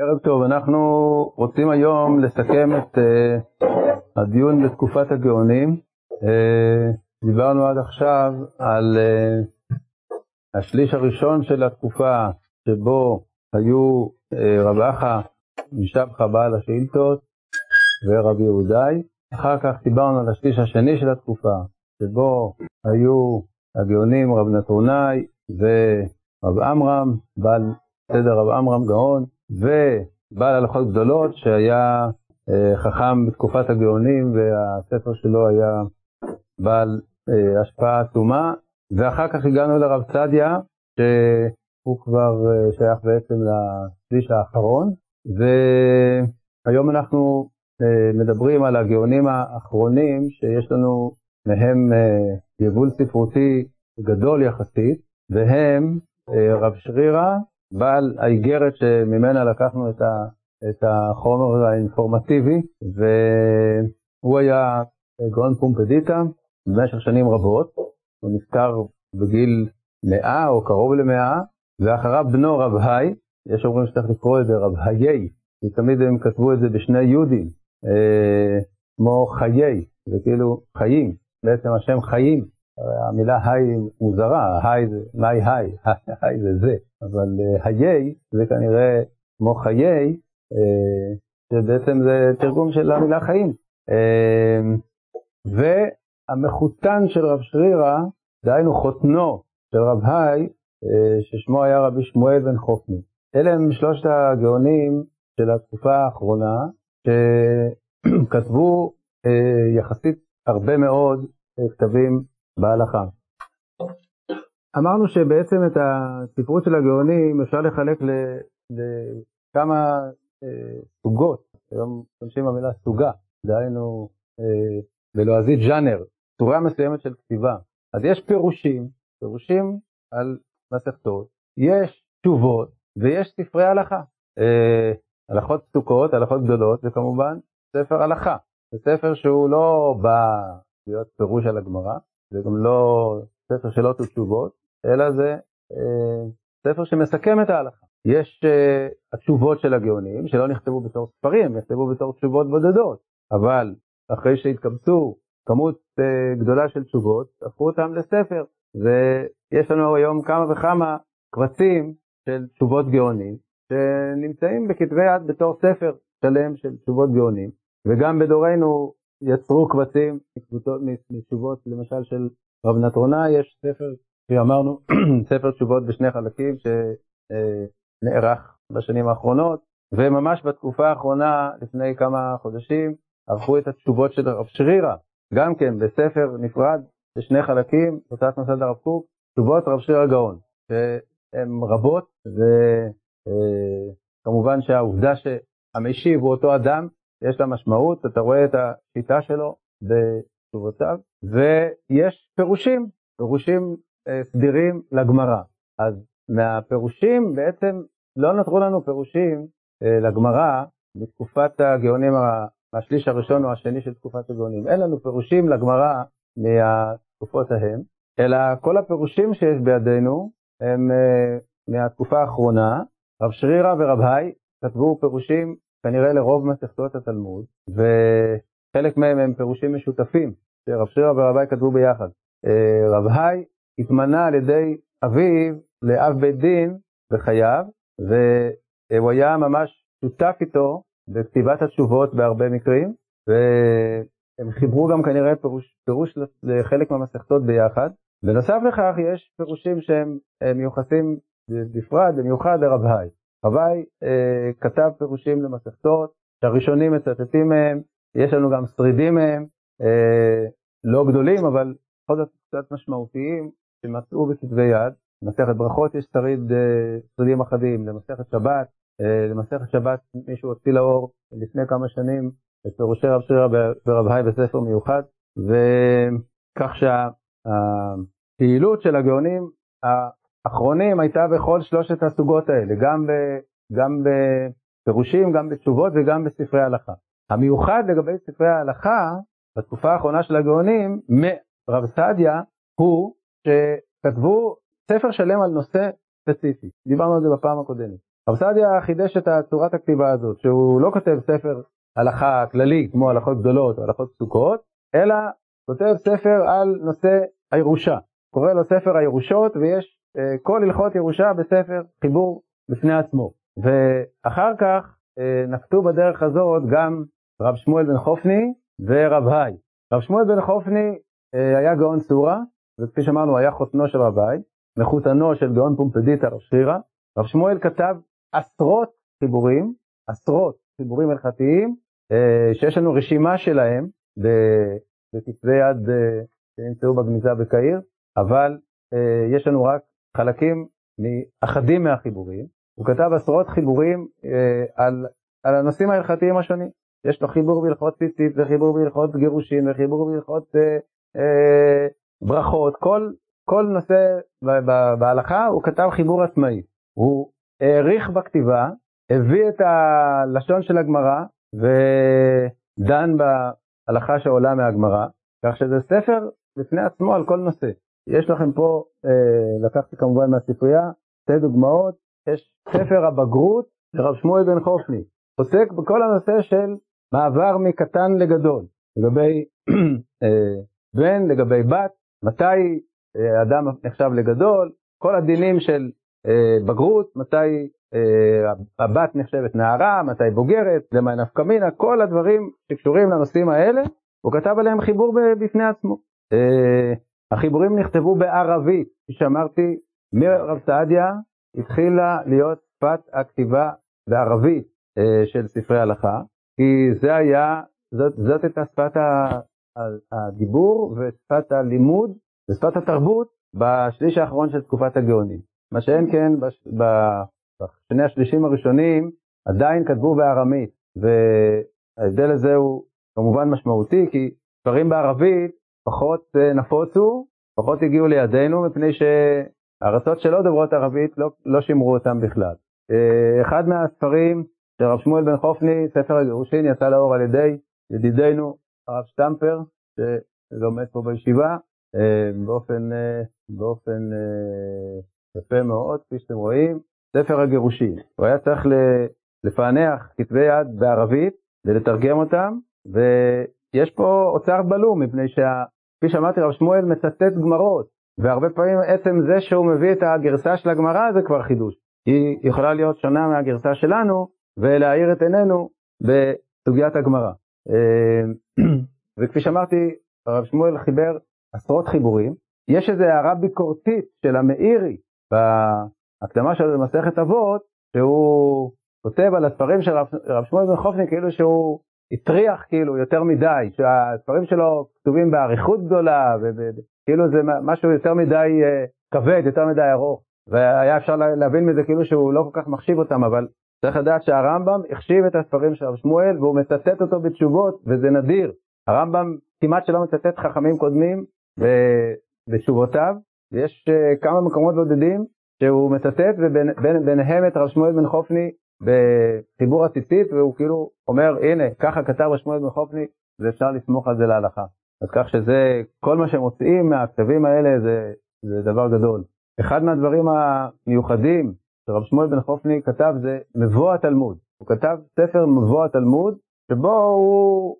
ערב טוב, אנחנו רוצים היום לסכם את uh, הדיון בתקופת הגאונים. Uh, דיברנו עד עכשיו על uh, השליש הראשון של התקופה שבו היו uh, רב אחא משבחה בעל השאילתות ורבי יהודאי. אחר כך דיברנו על השליש השני של התקופה שבו היו הגאונים רב נתרונאי ורב עמרם, בעל סדר רב עמרם גאון, ובעל הלכות גדולות שהיה אה, חכם בתקופת הגאונים והספר שלו היה בעל אה, השפעה עצומה, ואחר כך הגענו לרב צדיה, שהוא כבר אה, שייך בעצם לשליש האחרון, והיום אנחנו מדברים על הגאונים האחרונים שיש לנו מהם יבול ספרותי גדול יחסית, והם רב שרירא בעל האיגרת שממנה לקחנו את, ה, את החומר האינפורמטיבי, והוא היה גאון פומפדיטה במשך שנים רבות, הוא נפטר בגיל מאה או קרוב למאה, ואחריו בנו רב היי, יש אומרים שצריך לקרוא את זה רב היי, כי תמיד הם כתבו את זה בשני יודים, אה, כמו חיי, זה כאילו חיים, בעצם השם חיים, המילה היי מוזרה, היי זה, מהי היי? היי זה זה, אבל אה, היי זה כנראה כמו חיי, אה, שבעצם זה תרגום של המילה חיים. אה, והמחותן של רב שרירא, דהיינו חותנו של רב היי, ששמו היה רבי שמואל בן חופני. אלה הם שלושת הגאונים של התקופה האחרונה, שכתבו יחסית הרבה מאוד כתבים בהלכה. אמרנו שבעצם את הספרות של הגאונים אפשר לחלק לכמה אה, סוגות, היום משתמשים במילה סוגה, דהיינו אה, בלועזית ז'אנר, צורה מסוימת של כתיבה. אז יש פירושים, פירושים על מסכתות, יש תשובות ויש ספרי הלכה. אה, הלכות פסוקות, הלכות גדולות, זה כמובן ספר הלכה. זה ספר שהוא לא בא להיות פירוש על הגמרא, זה גם לא ספר של אוטו תשובות, אלא זה אה, ספר שמסכם את ההלכה. יש אה, התשובות של הגאונים שלא נכתבו בתור ספרים, נכתבו בתור תשובות בודדות, אבל אחרי שהתקבצו כמות אה, גדולה של תשובות, הפכו אותם לספר, ויש לנו היום כמה וכמה קבצים של תשובות גאונים, שנמצאים בכתבי יד בתור ספר שלם של תשובות גאונים, וגם בדורנו יצרו קבצים מתשובות למשל של רב נטרונה, יש ספר שאמרנו, ספר תשובות בשני חלקים שנערך בשנים האחרונות, וממש בתקופה האחרונה, לפני כמה חודשים, ערכו את התשובות של רב שרירא, גם כן בספר נפרד בשני חלקים, הוצאת מוסד הרב קוק, תשובות רב שרירא גאון, שהן רבות, וכמובן שהעובדה שהמשיב הוא אותו אדם, יש לה משמעות, אתה רואה את השיטה שלו בתשובותיו, ויש פירושים, פירושים אה, סדירים לגמרא. אז מהפירושים בעצם לא נותרו לנו פירושים אה, לגמרא בתקופת הגאונים, השליש הראשון או השני של תקופת הגאונים. אין לנו פירושים לגמרא מהתקופות ההם, אלא כל הפירושים שיש בידינו הם אה, מהתקופה האחרונה. רב שרירא ורב היי כתבו פירושים כנראה לרוב מסכתות התלמוד, וחלק מהם הם פירושים משותפים, שרב שירה ורב היי כתבו ביחד. אה, רב היי התמנה על ידי אביו לאב בית דין בחייו, והוא היה ממש שותף איתו בכתיבת התשובות בהרבה מקרים, והם חיברו גם כנראה פירוש, פירוש לחלק מהמסכתות ביחד. בנוסף לכך יש פירושים שהם מיוחסים בפרט, במיוחד לרב היי. חוואי אה, כתב פירושים למסכתות, שהראשונים מצטטים מהם, יש לנו גם שרידים מהם, אה, לא גדולים, אבל בכל זאת קצת משמעותיים, שמצאו בכתבי יד. למסכת ברכות יש שריד, אה, שרידים אחדים, למסכת שבת, אה, למסכת שבת מישהו הוציא לאור לפני כמה שנים את פירושי רב שירה ורב היי בספר מיוחד, וכך שהפעילות של הגאונים האחרונים הייתה בכל שלושת הסוגות האלה, גם, ב, גם בפירושים, גם בתשובות וגם בספרי הלכה. המיוחד לגבי ספרי ההלכה, בתקופה האחרונה של הגאונים, מרב סעדיה, הוא שכתבו ספר שלם על נושא ספציפי. דיברנו על זה בפעם הקודמת. רב סעדיה חידש את צורת הכתיבה הזאת, שהוא לא כותב ספר הלכה כללי כמו הלכות גדולות או הלכות פסוקות, אלא כותב ספר על נושא הירושה. קורא לו ספר הירושות ויש כל הלכות ירושה בספר חיבור בפני עצמו. ואחר כך אה, נקטו בדרך הזאת גם רב שמואל בן חופני ורב היי. רב שמואל בן חופני אה, היה גאון סורה, וכפי שאמרנו היה חותנו של רב היי, מחותנו של גאון פומפדיטה רב שרירא. רב שמואל כתב עשרות חיבורים, עשרות חיבורים הלכתיים, אה, שיש לנו רשימה שלהם בכתבי יד אה, שנמצאו בגניזה בקהיר, אבל אה, יש לנו רק חלקים אחדים מהחיבורים. הוא כתב עשרות חיבורים על, על הנושאים ההלכתיים השונים. יש לו חיבור בהלכות ציצית וחיבור בהלכות גירושין וחיבור בהלכות אה, אה, ברכות, כל, כל נושא בהלכה הוא כתב חיבור עצמאי. הוא העריך בכתיבה, הביא את הלשון של הגמרא ודן בהלכה שעולה מהגמרא, כך שזה ספר בפני עצמו על כל נושא. יש לכם פה, אה, לקחתי כמובן מהספרייה, שתי דוגמאות, יש ספר הבגרות לרב שמואל בן חופני, עוסק בכל הנושא של מעבר מקטן לגדול, לגבי אה, בן, לגבי בת, מתי אה, אדם נחשב לגדול, כל הדינים של אה, בגרות, מתי אה, הבת נחשבת נערה, מתי בוגרת, למה נפקא מינה, כל הדברים שקשורים לנושאים האלה, הוא כתב עליהם חיבור בפני עצמו. אה, החיבורים נכתבו בערבית, כפי שאמרתי, מרב סעדיה התחילה להיות שפת הכתיבה בערבית של ספרי הלכה, כי זה היה, זאת, זאת הייתה שפת הדיבור ושפת הלימוד ושפת התרבות בשליש האחרון של תקופת הגאונים. מה שאין כן בשני השלישים הראשונים עדיין כתבו בארמית, וההבדל הזה הוא כמובן משמעותי, כי ספרים בערבית פחות אה, נפוצו, פחות הגיעו לידינו, מפני שהארצות שלא דוברות ערבית לא, לא שימרו אותם בכלל. אה, אחד מהספרים של הרב שמואל בן חופני, ספר הגירושין, יצא לאור על ידי ידידנו הרב שטמפר, שלומד פה בישיבה, אה, באופן, באופן יפה מאוד, כפי שאתם רואים, ספר הגירושין. הוא היה צריך לפענח כתבי יד בערבית ולתרגם אותם, ויש פה אוצר בלום, מפני שכפי שאמרתי, רב שמואל מצטט גמרות, והרבה פעמים עצם זה שהוא מביא את הגרסה של הגמרא זה כבר חידוש. היא יכולה להיות שונה מהגרסה שלנו, ולהאיר את עינינו בסוגיית הגמרא. אה, וכפי שאמרתי, הרב שמואל חיבר עשרות חיבורים. יש איזו הערה ביקורתית של המאירי בהקדמה שלו במסכת אבות, שהוא כותב על הספרים של רב, רב שמואל בן חופני כאילו שהוא הטריח כאילו יותר מדי, שהספרים שלו כתובים באריכות גדולה, וכאילו זה משהו יותר מדי אה, כבד, יותר מדי ארוך, והיה אפשר להבין מזה כאילו שהוא לא כל כך מחשיב אותם, אבל צריך לדעת שהרמב"ם החשיב את הספרים של רב שמואל והוא מצטט אותו בתשובות, וזה נדיר. הרמב"ם כמעט שלא מצטט חכמים קודמים בתשובותיו, ויש uh, כמה מקומות בודדים שהוא מצטט, וביניהם את רב שמואל בן חופני בחיבור הציצית, והוא כאילו אומר, הנה, ככה כתב רב שמואל בן חופני, ואפשר לסמוך על זה להלכה. אז כך שזה, כל מה שמוצאים מהכתבים האלה זה, זה דבר גדול. אחד מהדברים המיוחדים שרב שמואל בן חופני כתב זה מבוא התלמוד. הוא כתב ספר מבוא התלמוד, שבו הוא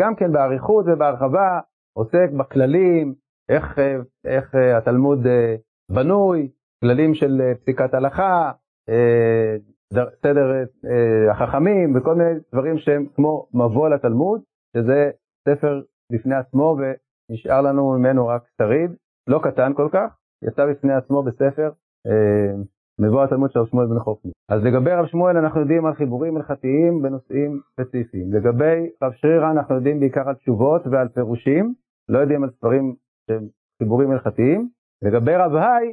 גם כן באריכות ובהרחבה עוסק בכללים, איך, איך התלמוד אה, בנוי, כללים של פסיקת הלכה, אה, סדר אה, החכמים וכל מיני דברים שהם כמו מבוא לתלמוד, שזה ספר בפני עצמו ונשאר לנו ממנו רק שריד, לא קטן כל כך, יצא בפני עצמו בספר מבוא התלמוד של רב שמואל בן חופני. אז לגבי רב שמואל אנחנו יודעים על חיבורים הלכתיים בנושאים ספציפיים. לגבי רב שרירא אנחנו יודעים בעיקר על תשובות ועל פירושים, לא יודעים על ספרים שהם חיבורים הלכתיים. לגבי רב היי, אה,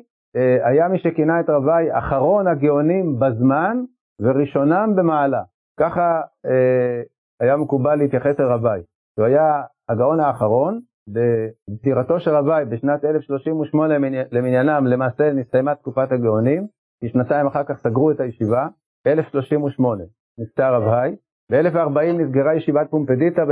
היה מי שכינה את רב היי אחרון הגאונים בזמן וראשונם במעלה. ככה אה, היה מקובל להתייחס אל רב היי. הוא היה הגאון האחרון, בפטירתו של רב היי בשנת 1038 למניינם למעשה נסתיימה תקופת הגאונים, כי שנתיים אחר כך סגרו את הישיבה, 1038 נפטר רב היי, ב-1040 נסגרה ישיבת פומפדיטה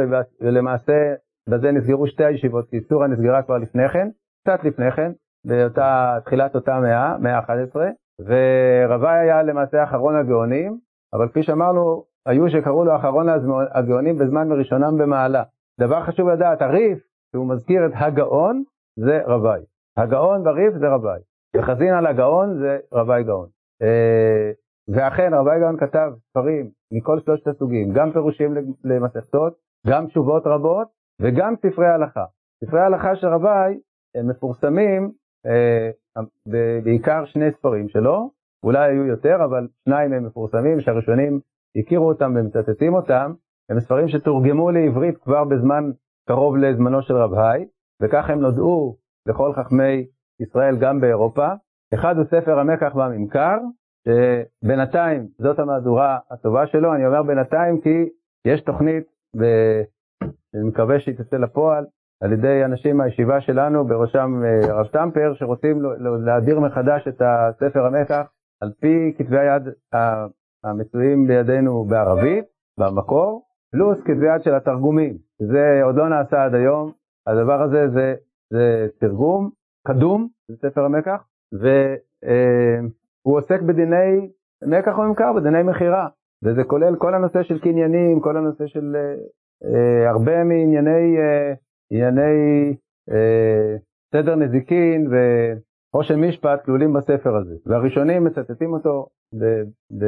ולמעשה בזה נסגרו שתי הישיבות, כי סורה נסגרה כבר לפני כן, קצת לפני כן, באותה, תחילת אותה מאה, מאה ה-11, ורבי היה למעשה אחרון הגאונים, אבל כפי שאמרנו, היו שקראו לו אחרון הגאונים בזמן מראשונם במעלה. דבר חשוב לדעת, הריף, שהוא מזכיר את הגאון, זה רבי. הגאון בריף זה רבי. וחזין על הגאון זה רבי גאון. אה, ואכן רבי גאון כתב ספרים מכל שלושת הסוגים, גם פירושים למסכתות, גם תשובות רבות וגם ספרי הלכה. ספרי הלכה של רבי הם מפורסמים בעיקר שני ספרים שלו, אולי היו יותר, אבל שניים הם מפורסמים, שהראשונים הכירו אותם ומצטטים אותם, הם ספרים שתורגמו לעברית כבר בזמן קרוב לזמנו של רב היי, וכך הם נודעו לכל חכמי ישראל גם באירופה. אחד הוא ספר המקח והממכר, שבינתיים זאת המהדורה הטובה שלו, אני אומר בינתיים כי יש תוכנית, ואני מקווה שהיא תצא לפועל, על ידי אנשים מהישיבה שלנו, בראשם אה, הרב טמפר, שרוצים להדיר מחדש את הספר המקח על פי כתבי היד המצויים בידינו בערבית, במקור, פלוס כתבי יד של התרגומים. זה עוד לא נעשה עד היום, הדבר הזה זה, זה תרגום קדום לספר המקח, והוא עוסק בדיני מקח וממכר, בדיני מכירה, וזה כולל כל הנושא של קניינים, כל הנושא של אה, הרבה מענייני אה, ענייני אה, סדר נזיקין וחושן משפט כלולים בספר הזה, והראשונים מצטטים אותו ב, ב,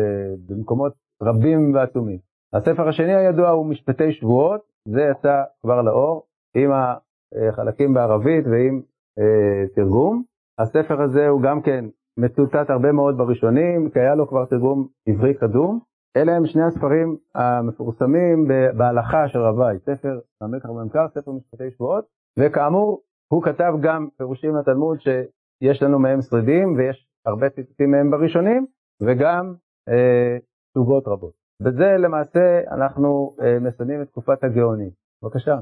במקומות רבים ועצומים. הספר השני הידוע הוא משפטי שבועות, זה יצא כבר לאור עם החלקים בערבית ועם אה, תרגום. הספר הזה הוא גם כן מצוטט הרבה מאוד בראשונים, כי היה לו כבר תרגום עברי קדום. אלה הם שני הספרים המפורסמים בהלכה של רבי, ספר המקח וממכר, ספר משפטי שבועות, וכאמור, הוא כתב גם פירושים לתלמוד שיש לנו מהם שרידים ויש הרבה ציטוטים מהם בראשונים, וגם אה, סוגות רבות. בזה למעשה אנחנו אה, מסיימים את תקופת הגאונים. בבקשה.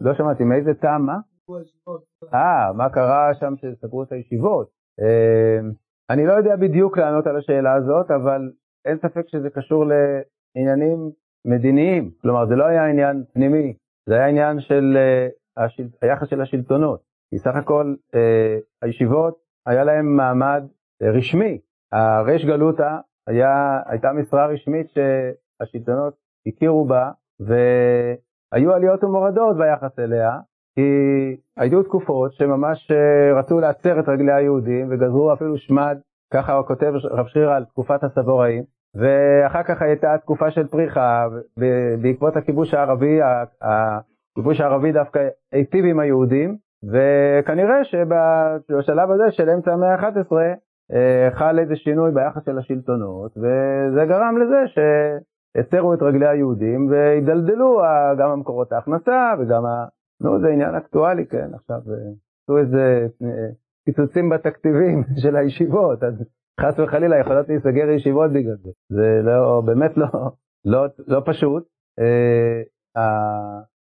לא שמעתי, מאיזה טעם, מה? אה, מה קרה שם שסגרו את הישיבות? אה, אני לא יודע בדיוק לענות על השאלה הזאת, אבל אין ספק שזה קשור לעניינים מדיניים. כלומר, זה לא היה עניין פנימי, זה היה עניין של uh, השל... היחס של השלטונות. כי סך הכל uh, הישיבות, היה להם מעמד uh, רשמי. הריש גלותא הייתה משרה רשמית שהשלטונות הכירו בה, והיו עליות ומורדות ביחס אליה, כי היו תקופות שממש רצו לעצר את רגלי היהודים וגזרו אפילו שמד ככה הוא כותב רב שרירא על תקופת הסבוראים, ואחר כך הייתה תקופה של פריחה, בעקבות הכיבוש הערבי, הכיבוש הערבי דווקא היטיב עם היהודים, וכנראה שבשלב הזה של אמצע המאה ה-11 אה, חל איזה שינוי ביחס של השלטונות, וזה גרם לזה שהצרו את רגלי היהודים והידלדלו גם המקורות ההכנסה וגם ה... נו, זה עניין אקטואלי, כן, עכשיו אה, עשו איזה אה, קיצוצים בתקציבים של הישיבות, אז חס וחלילה יכולות להיסגר ישיבות בגלל זה. זה לא, באמת לא, לא, לא פשוט. אה,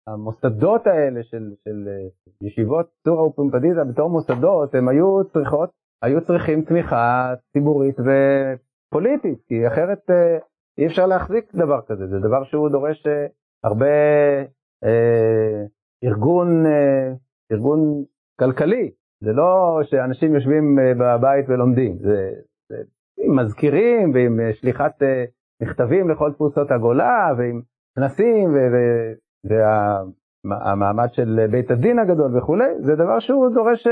המוסדות האלה של, של אה, ישיבות צורה ופומפדיזה בתור מוסדות, הם היו צריכות, היו צריכים תמיכה ציבורית ופוליטית, כי אחרת אה, אי אפשר להחזיק דבר כזה, זה דבר שהוא דורש הרבה אה, ארגון, אה, ארגון כלכלי, זה לא שאנשים יושבים אה, בבית ולומדים, זה, זה עם מזכירים ועם אה, שליחת אה, מכתבים לכל תפוצות הגולה ועם כנסים והמעמד של בית הדין הגדול וכולי, זה דבר שהוא דורש,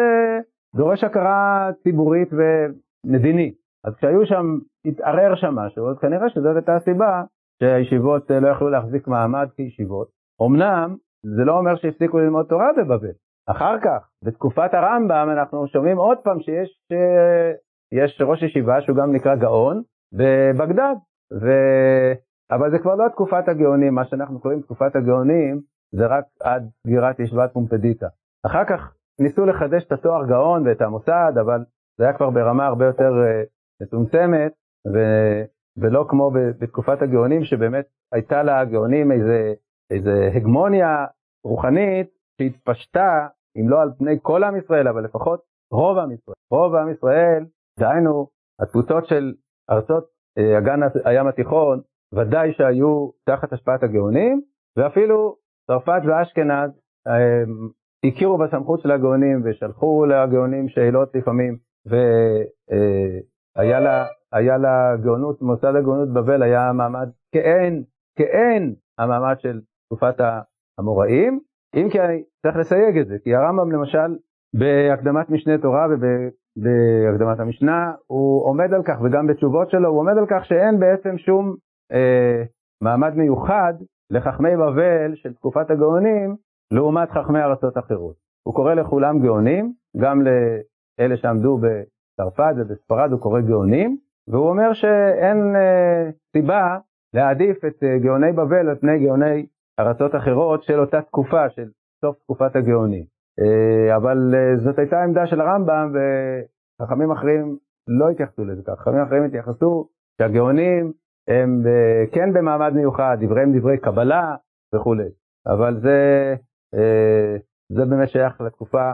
דורש הכרה ציבורית ומדינית. אז כשהיו שם, התערער שם משהו, אז כנראה שזאת הייתה הסיבה שהישיבות לא יכלו להחזיק מעמד כישיבות. אמנם זה לא אומר שהפסיקו ללמוד תורה בבבל, אחר כך, בתקופת הרמב"ם, אנחנו שומעים עוד פעם שיש יש ראש ישיבה שהוא גם נקרא גאון בבגדד, ו... אבל זה כבר לא תקופת הגאונים, מה שאנחנו קוראים תקופת הגאונים זה רק עד סגירת ישיבת פומפדיטה. אחר כך ניסו לחדש את התואר גאון ואת המוסד, אבל זה היה כבר ברמה הרבה יותר uh, מצומצמת, ו... ולא כמו בתקופת הגאונים, שבאמת הייתה לגאונים איזה, איזה הגמוניה רוחנית שהתפשטה אם לא על פני כל עם ישראל, אבל לפחות רוב עם ישראל. רוב עם ישראל, דהיינו, התפוצות של ארצות אה, אגן הים התיכון, ודאי שהיו תחת השפעת הגאונים, ואפילו צרפת ואשכנז אה, הכירו בסמכות של הגאונים ושלחו לגאונים שאלות לפעמים, היה לה, היה לה גאונות, מוסד הגאונות בבל היה מעמד כאין, כאין המעמד של תקופת האמוראים, אם כי צריך לסייג את זה, כי הרמב"ם למשל בהקדמת משנה תורה ובהקדמת המשנה הוא עומד על כך, וגם בתשובות שלו הוא עומד על כך שאין בעצם שום אה, מעמד מיוחד לחכמי בבל של תקופת הגאונים לעומת חכמי ארצות אחרות. הוא קורא לכולם גאונים, גם לאלה שעמדו בצרפת ובספרד הוא קורא גאונים, והוא אומר שאין אה, סיבה להעדיף את אה, גאוני בבל על פני גאוני ארצות אחרות של אותה תקופה, של סוף תקופת הגאונים. אה, אבל אה, זאת הייתה עמדה של הרמב"ם וחכמים אחרים לא התייחסו לזה כך, חכמים אחרים התייחסו שהגאונים הם אה, כן במעמד מיוחד, דבריהם דברי קבלה וכולי, אבל זה, זה באמת שייך לתקופה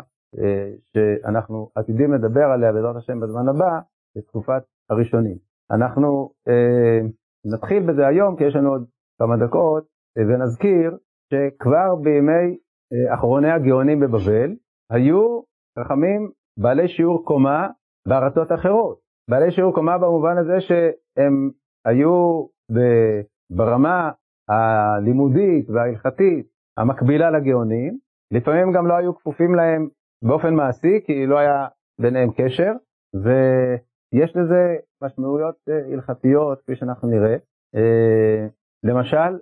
שאנחנו עתידים לדבר עליה בעזרת השם בזמן הבא, לתקופת הראשונים. אנחנו נתחיל בזה היום כי יש לנו עוד כמה דקות ונזכיר שכבר בימי אחרוני הגאונים בבבל היו חכמים בעלי שיעור קומה בארצות אחרות. בעלי שיעור קומה במובן הזה שהם היו ברמה הלימודית וההלכתית המקבילה לגאונים, לפעמים גם לא היו כפופים להם באופן מעשי כי לא היה ביניהם קשר, ויש לזה משמעויות אה, הלכתיות כפי שאנחנו נראה. אה, למשל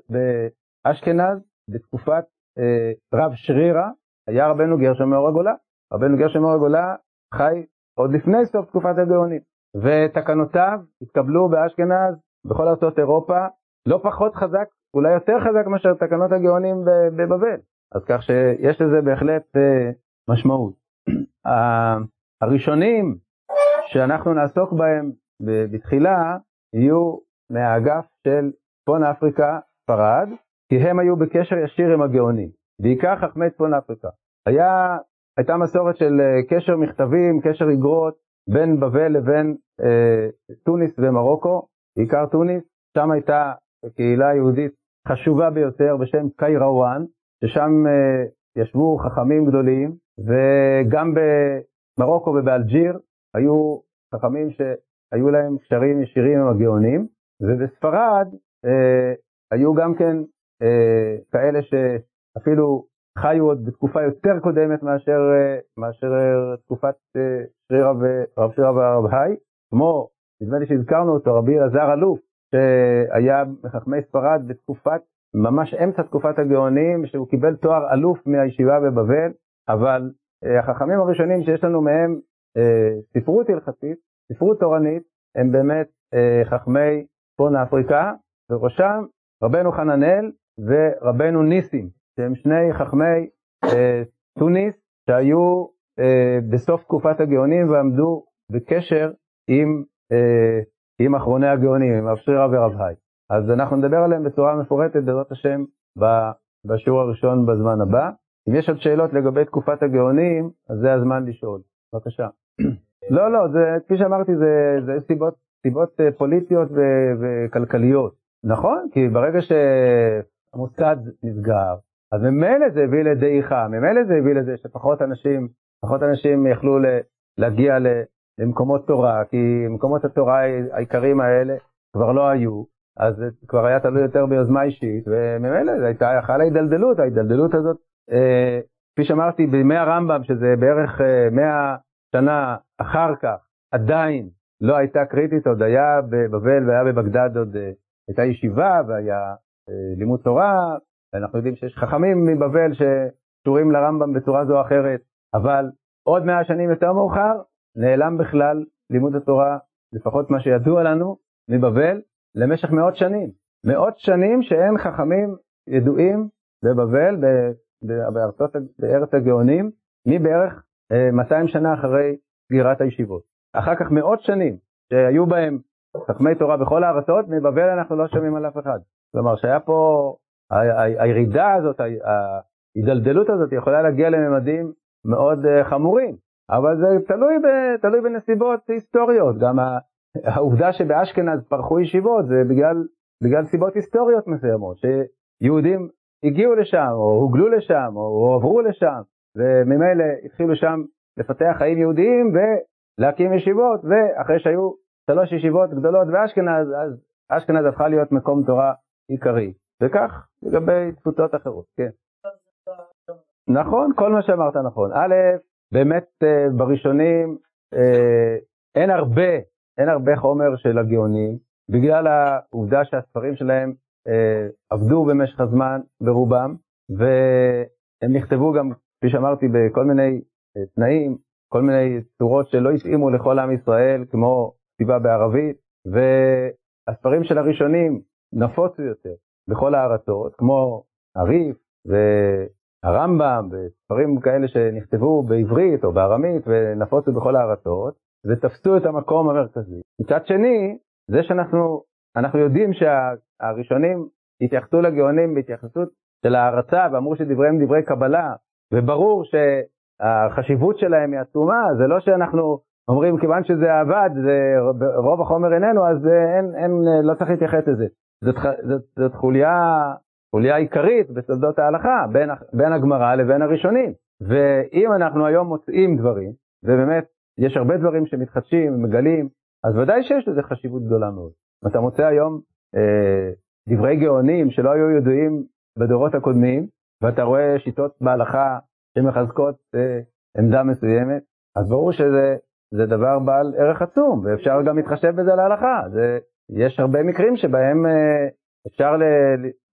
באשכנז בתקופת אה, רב שרירה היה רבנו גרשם מאור הגולה. רבנו גרשם מאור הגולה חי עוד לפני סוף תקופת הגאונים, ותקנותיו התקבלו באשכנז, בכל ארצות אירופה, לא פחות חזק, אולי יותר חזק מאשר תקנות הגאונים בבבל. אז כך שיש לזה בהחלט אה, משמעות. הראשונים שאנחנו נעסוק בהם בתחילה יהיו מהאגף של צפון אפריקה, ספרד, כי הם היו בקשר ישיר עם הגאונים, בעיקר חכמי צפון אפריקה. היה, הייתה מסורת של אה, קשר מכתבים, קשר איגרות, בין בבל לבין אה, טוניס ומרוקו, בעיקר טוניס, שם הייתה קהילה יהודית חשובה ביותר בשם קיירוואן, ששם אה, ישבו חכמים גדולים, וגם במרוקו ובאלג'יר היו חכמים שהיו להם קשרים ישירים עם הגאונים, ובספרד אה, היו גם כן כאלה שאפילו חיו עוד בתקופה יותר קודמת מאשר, אה, מאשר אה, תקופת שרירה ורב שרירה והרב היי, כמו, נדמה לי שהזכרנו אותו, רבי אלעזר אלוף, שהיה מחכמי ספרד בתקופת, ממש אמצע תקופת הגאונים, שהוא קיבל תואר אלוף מהישיבה בבבל, אבל החכמים הראשונים שיש לנו מהם ספרות הלכתית, ספרות תורנית, הם באמת חכמי צפון אפריקה, וראשם רבנו חננאל ורבנו ניסים, שהם שני חכמי אה, טוניס שהיו אה, בסוף תקופת הגאונים ועמדו בקשר עם, אה, עם אחרוני הגאונים, עם רב שרירא ורב היי. אז אנחנו נדבר עליהם בצורה מפורטת בעזרת השם בשיעור הראשון בזמן הבא. אם יש עוד שאלות לגבי תקופת הגאונים, אז זה הזמן לשאול. בבקשה. לא, לא, זה, כפי שאמרתי, זה, זה סיבות, סיבות אה, פוליטיות ו, וכלכליות. נכון, כי ברגע ש... המוסד נסגר, אז ממילא זה הביא לדעיכה, ממילא זה הביא לזה שפחות אנשים, פחות אנשים יכלו להגיע למקומות תורה, כי מקומות התורה העיקריים האלה כבר לא היו, אז זה כבר היה תלוי יותר ביוזמה אישית, וממילא זה הייתה, חלה הידלדלות, ההידלדלות הזאת, אה, כפי שאמרתי, בימי הרמב"ם, שזה בערך אה, 100 שנה אחר כך, עדיין לא הייתה קריטית, עוד היה בבבל והיה בבגדד עוד, אה, הייתה ישיבה והיה לימוד תורה, אנחנו יודעים שיש חכמים מבבל שקשורים לרמב"ם בצורה זו או אחרת, אבל עוד מאה שנים יותר מאוחר נעלם בכלל לימוד התורה, לפחות מה שידוע לנו, מבבל, למשך מאות שנים. מאות שנים שאין חכמים ידועים בבבל, בארצות, בארץ הגאונים, מבערך 200 אה, שנה אחרי סגירת הישיבות. אחר כך מאות שנים שהיו בהם חכמי תורה בכל הארצות, מבבל אנחנו לא שומעים על אף אחד. כלומר שהיה פה, הירידה הזאת, ההידלדלות הזאת יכולה להגיע לממדים מאוד אה, חמורים, אבל זה תלוי, ב, תלוי בנסיבות היסטוריות, גם העובדה שבאשכנז פרחו ישיבות זה בגלל, בגלל סיבות היסטוריות מסוימות, שיהודים הגיעו לשם, או הוגלו לשם, או הועברו לשם, וממילא התחילו שם לפתח חיים יהודיים ולהקים ישיבות, ואחרי שהיו שלוש ישיבות גדולות באשכנז, אז אשכנז הפכה להיות מקום תורה עיקרי, וכך לגבי תפוצות אחרות, כן. נכון, כל מה שאמרת נכון. א', באמת אה, בראשונים אה, אין הרבה, אין הרבה חומר של הגאונים, בגלל העובדה שהספרים שלהם אה, עבדו במשך הזמן ברובם, והם נכתבו גם, כפי שאמרתי, בכל מיני תנאים, כל מיני צורות שלא התאימו לכל עם ישראל, כמו כתיבה בערבית, והספרים של הראשונים נפוצו יותר בכל הארצות, כמו הריף והרמב"ם וספרים כאלה שנכתבו בעברית או בארמית ונפוצו בכל הארצות, ותפסו את המקום המרכזי. מצד שני, זה שאנחנו אנחנו יודעים שהראשונים התייחסו לגאונים בהתייחסות של הערצה ואמרו שדבריהם דברי קבלה, וברור שהחשיבות שלהם היא עצומה, זה לא שאנחנו אומרים כיוון שזה עבד, זה, רוב החומר איננו, אז אין, אין, לא צריך להתייחס לזה. זאת, זאת, זאת חוליה, חוליה עיקרית בסודות ההלכה, בין, בין הגמרא לבין הראשונים. ואם אנחנו היום מוצאים דברים, ובאמת יש הרבה דברים שמתחדשים, ומגלים, אז ודאי שיש לזה חשיבות גדולה מאוד. אתה מוצא היום אה, דברי גאונים שלא היו ידועים בדורות הקודמים, ואתה רואה שיטות בהלכה שמחזקות אה, עמדה מסוימת, אז ברור שזה זה דבר בעל ערך עצום, ואפשר גם להתחשב בזה להלכה. זה, יש הרבה מקרים שבהם אה, אפשר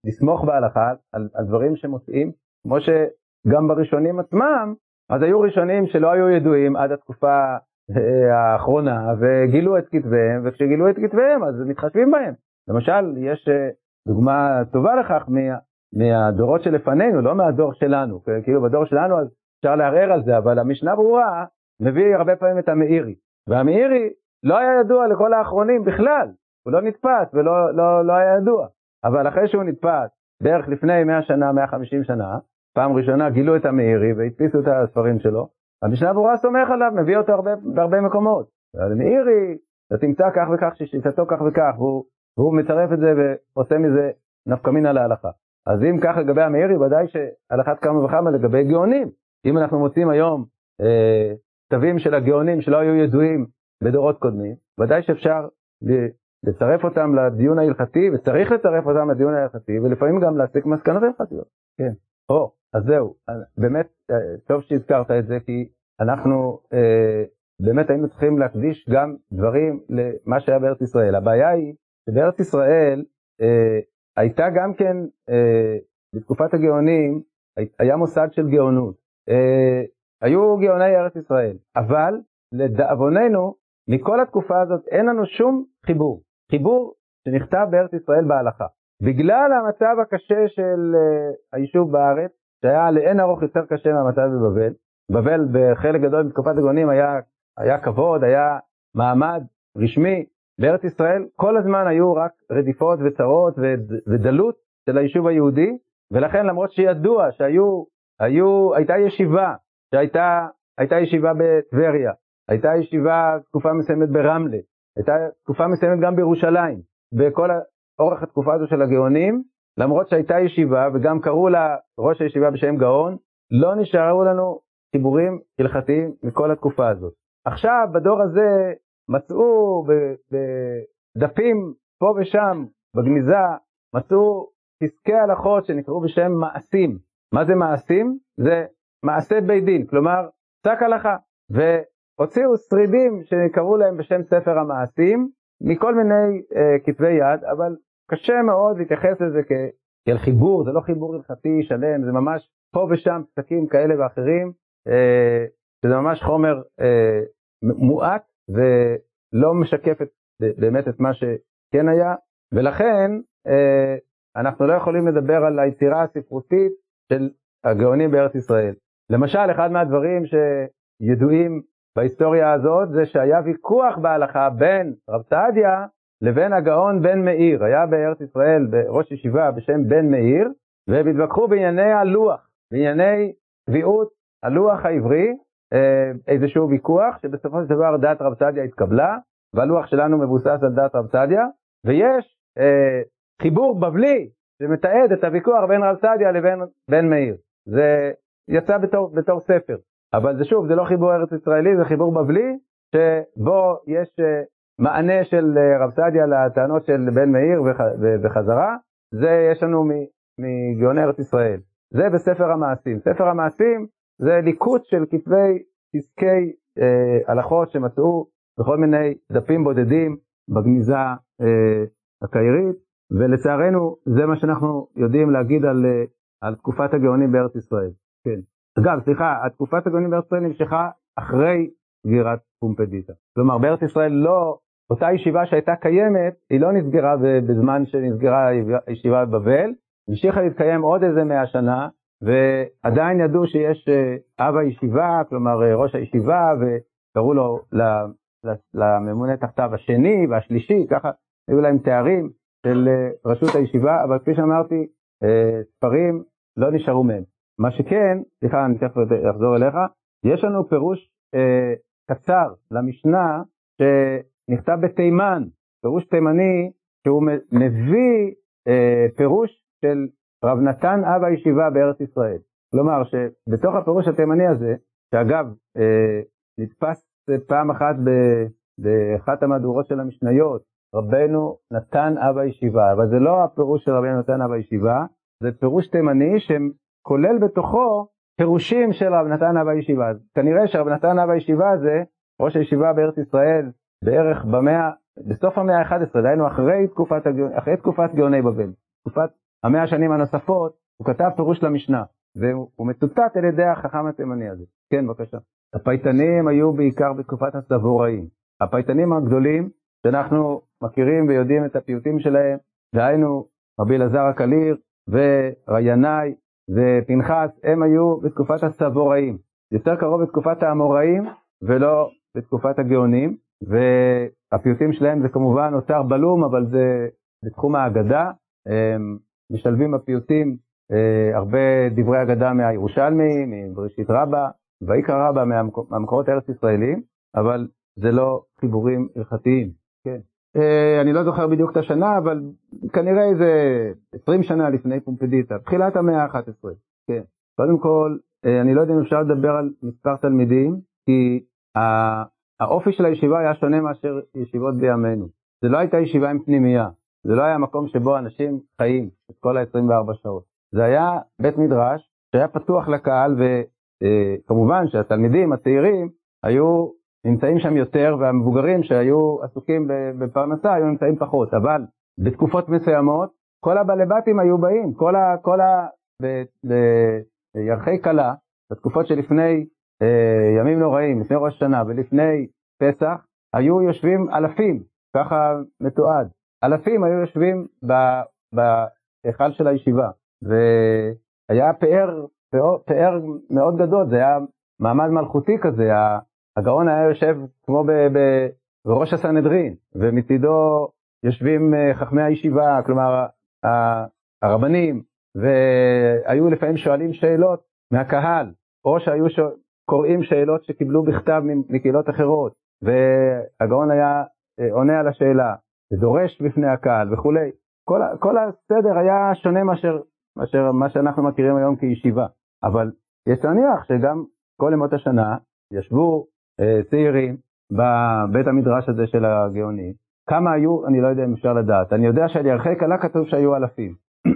לסמוך בהלכה על, על דברים שמוצאים, כמו שגם בראשונים עצמם, אז היו ראשונים שלא היו ידועים עד התקופה אה, האחרונה, וגילו את כתביהם, וכשגילו את כתביהם אז מתחשבים בהם. למשל, יש אה, דוגמה טובה לכך מה, מהדורות שלפנינו, לא מהדור שלנו, כאילו בדור שלנו אז אפשר לערער על זה, אבל המשנה ברורה מביא הרבה פעמים את המאירי, והמאירי לא היה ידוע לכל האחרונים בכלל, הוא לא נתפס ולא לא, לא היה ידוע, אבל אחרי שהוא נתפס, בערך לפני 100 שנה, 150 שנה, פעם ראשונה גילו את המאירי והדפיסו את הספרים שלו, המשנה ברורה סומך עליו, מביא אותו הרבה, בהרבה מקומות. המאירי, אתה תמצא כך וכך ששיטתו כך וכך, והוא, והוא מצרף את זה ועושה מזה נפקא מינה להלכה. אז אם כך לגבי המאירי, ודאי שעל אחת כמה וכמה לגבי גאונים. אם אנחנו מוצאים היום אה, כתבים של הגאונים שלא היו ידועים בדורות קודמים, ודאי שאפשר לצרף אותם לדיון ההלכתי, וצריך לצרף אותם לדיון ההלכתי, ולפעמים גם להסיק מסקנות הלכתיות. כן. או, אז זהו, באמת אה, טוב שהזכרת את זה, כי אנחנו אה, באמת היינו צריכים להקדיש גם דברים למה שהיה בארץ ישראל. הבעיה היא שבארץ ישראל אה, הייתה גם כן, אה, בתקופת הגאונים, היה מוסד של גאונות. אה, היו גאוני ארץ ישראל, אבל לדאבוננו, מכל התקופה הזאת אין לנו שום חיבור. חיבור שנכתב בארץ ישראל בהלכה. בגלל המצב הקשה של uh, היישוב בארץ, שהיה לאין ארוך יותר קשה מהמצב בבבל, בבל בחלק גדול מתקופת הגאונים היה, היה כבוד, היה מעמד רשמי, בארץ ישראל כל הזמן היו רק רדיפות וצרות ודלות של היישוב היהודי, ולכן למרות שידוע שהיו, היו, הייתה ישיבה שהייתה הייתה ישיבה בטבריה, הייתה ישיבה תקופה מסוימת ברמלה, הייתה תקופה מסוימת גם בירושלים, בכל אורך התקופה הזו של הגאונים, למרות שהייתה ישיבה וגם קראו לה ראש הישיבה בשם גאון, לא נשארו לנו חיבורים הלכתיים מכל התקופה הזאת. עכשיו בדור הזה מצאו בדפים פה ושם בגניזה, מצאו פסקי הלכות שנקראו בשם מעשים. מה זה מעשים? זה מעשה בית דין, כלומר פסק הלכה, והוציאו שרידים שקראו להם בשם ספר המעשים מכל מיני אה, כתבי יד, אבל קשה מאוד להתייחס לזה כאל חיבור, זה לא חיבור הלכתי שלם, זה ממש פה ושם פסקים כאלה ואחרים, אה, שזה ממש חומר אה, מועט ולא משקף את, באמת את מה שכן היה, ולכן אה, אנחנו לא יכולים לדבר על היצירה הספרותית של הגאונים בארץ ישראל. למשל, אחד מהדברים שידועים בהיסטוריה הזאת זה שהיה ויכוח בהלכה בין רב סעדיה לבין הגאון בן מאיר. היה בארץ ישראל ראש ישיבה בשם בן מאיר, והם התווכחו בענייני הלוח, בענייני קביעות הלוח העברי, אה, איזשהו ויכוח שבסופו של דבר דת רב סעדיה התקבלה, והלוח שלנו מבוסס על דת רב סעדיה, ויש אה, חיבור בבלי שמתעד את הוויכוח בין רב סעדיה לבין בן מאיר. זה יצא בתור, בתור ספר. אבל זה שוב, זה לא חיבור ארץ ישראלי, זה חיבור בבלי, שבו יש, מענה של רב סעדיה לטענות של בן מאיר בחזרה, זה יש לנו מגאוני ארץ ישראל. זה בספר המעשים. ספר המעשים זה ליקוט של כתבי פסקי אה, הלכות שמצאו בכל מיני דפים בודדים בגניזה אה, הקיירית, ולצערנו זה מה שאנחנו יודעים להגיד על, אה, על תקופת הגאונים בארץ ישראל. כן. אגב, סליחה, תקופת הגאונים בארץ ישראל נמשכה אחרי סגירת פומפדיטה. כלומר, בארץ ישראל לא, אותה ישיבה שהייתה קיימת, היא לא נסגרה בזמן שנסגרה הישיבה בבבל, המשיכה להתקיים עוד איזה מאה שנה, ועדיין ידעו שיש אה, אב הישיבה, כלומר אה, ראש הישיבה, וקראו לו לממונה תחתיו השני והשלישי, ככה היו להם תארים של אה, רשות הישיבה, אבל כפי שאמרתי, ספרים לא נשארו מהם. מה שכן, סליחה, אני תכף אחזור אליך, יש לנו פירוש אה, קצר למשנה שנכתב בתימן, פירוש תימני, שהוא מביא אה, פירוש של רב נתן אב הישיבה בארץ ישראל. כלומר שבתוך הפירוש התימני הזה, שאגב אה, נתפס פעם אחת באחת המהדורות של המשניות, רבנו נתן אב הישיבה, אבל זה לא הפירוש של רבנו נתן אב הישיבה, זה פירוש תימני שכולל בתוכו פירושים של רב נתן אב הישיבה. כנראה שרב נתן אב הישיבה הזה, ראש הישיבה בארץ ישראל, בערך במאה, בסוף המאה ה-11, דהיינו אחרי תקופת, אחרי תקופת גאוני בבל, תקופת המאה השנים הנוספות, הוא כתב פירוש למשנה, והוא מצוטט על ידי החכם התימני הזה. כן, בבקשה. הפייטנים היו בעיקר בתקופת הסבוראים. הפייטנים הגדולים, שאנחנו מכירים ויודעים את הפיוטים שלהם, דהיינו רבי אלעזר הקליר וריינאי ופנחס, הם היו בתקופת הסבוראים. יותר קרוב בתקופת האמוראים ולא בתקופת הגאונים, והפיוטים שלהם זה כמובן אוצר בלום, אבל זה בתחום האגדה. משלבים בפיוטים אה, הרבה דברי אגדה מהירושלמי, מבראשית רבה, ויקרא רבה מהמקורות הארץ ישראלים, אבל זה לא חיבורים הלכתיים. כן. אה, אני לא זוכר בדיוק את השנה, אבל כנראה איזה 20 שנה לפני פומפדיטה, תחילת המאה ה-11. כן. קודם כל, אה, אני לא יודע אם אפשר לדבר על מספר תלמידים, כי האופי של הישיבה היה שונה מאשר ישיבות בימינו. זה לא הייתה ישיבה עם פנימייה. זה לא היה מקום שבו אנשים חיים את כל ה-24 שעות. זה היה בית מדרש שהיה פתוח לקהל וכמובן אה, שהתלמידים הצעירים היו נמצאים שם יותר והמבוגרים שהיו עסוקים בפרנסה היו נמצאים פחות, אבל בתקופות מסוימות כל הבעלי בתים היו באים, כל ה... כל ה בירחי כלה, בתקופות שלפני אה, ימים נוראים, לפני ראש השנה ולפני פסח, היו יושבים אלפים, ככה מתועד. אלפים היו יושבים בהיכל של הישיבה, והיה פאר, פאר, פאר מאוד גדול, זה היה מעמד מלכותי כזה, הגאון היה יושב כמו בראש הסנהדרין, ומצידו יושבים אה, חכמי הישיבה, כלומר הרבנים, והיו לפעמים שואלים שאלות מהקהל, או שהיו ש... קוראים שאלות שקיבלו בכתב מקהילות אחרות, והגאון היה אה, עונה על השאלה. ודורש בפני הקהל וכולי. כל, כל הסדר היה שונה מאשר, מאשר מה שאנחנו מכירים היום כישיבה. אבל יש להניח שגם כל ימות השנה ישבו צעירים בבית המדרש הזה של הגאונים. כמה היו, אני לא יודע אם אפשר לדעת. אני יודע שעל ירחי כלה כתוב שהיו אלפים.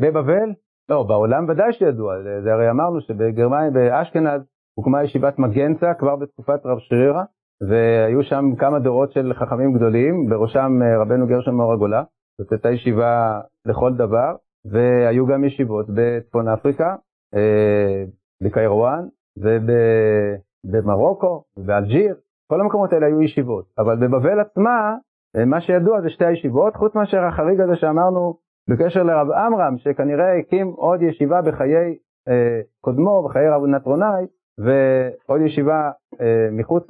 בבבל? לא, בעולם ודאי שידוע, זה הרי אמרנו שבגרמניה, באשכנז, הוקמה ישיבת מגנצה כבר בתקופת רב שרירה, והיו שם כמה דורות של חכמים גדולים, בראשם אה, רבנו גרשם מאור הגולה, זאת הייתה ישיבה לכל דבר, והיו גם ישיבות בצפון אפריקה, אה, בקיירואן, ובמרוקו, ובאלג'יר, כל המקומות האלה היו ישיבות, אבל בבבל עצמה, אה, מה שידוע זה שתי הישיבות, חוץ מאשר החריג הזה שאמרנו בקשר לרב עמרם, שכנראה הקים עוד ישיבה בחיי אה, קודמו, בחיי רב נטרונאי, ועוד ישיבה אה, מחוץ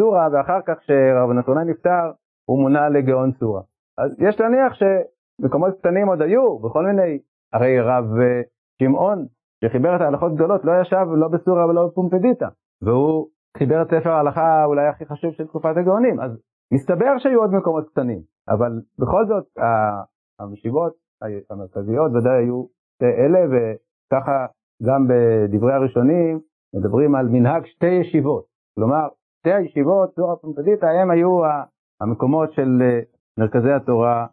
סורה, ואחר כך כשרב נתונאי נפטר, הוא מונה לגאון סורה. אז יש להניח שמקומות קטנים עוד היו, בכל מיני, הרי רב אה, שמעון, שחיבר את ההלכות גדולות, לא ישב לא בסורה ולא בפומפדיטה, והוא חיבר את ספר ההלכה אולי הכי חשוב של תקופת הגאונים, אז מסתבר שהיו עוד מקומות קטנים, אבל בכל זאת, המשיבות המרכזיות ודאי היו אלה, וככה גם בדברי הראשונים מדברים על מנהג שתי ישיבות, כלומר שתי הישיבות, זוהר פונקדיתא, הם היו המקומות של מרכזי התורה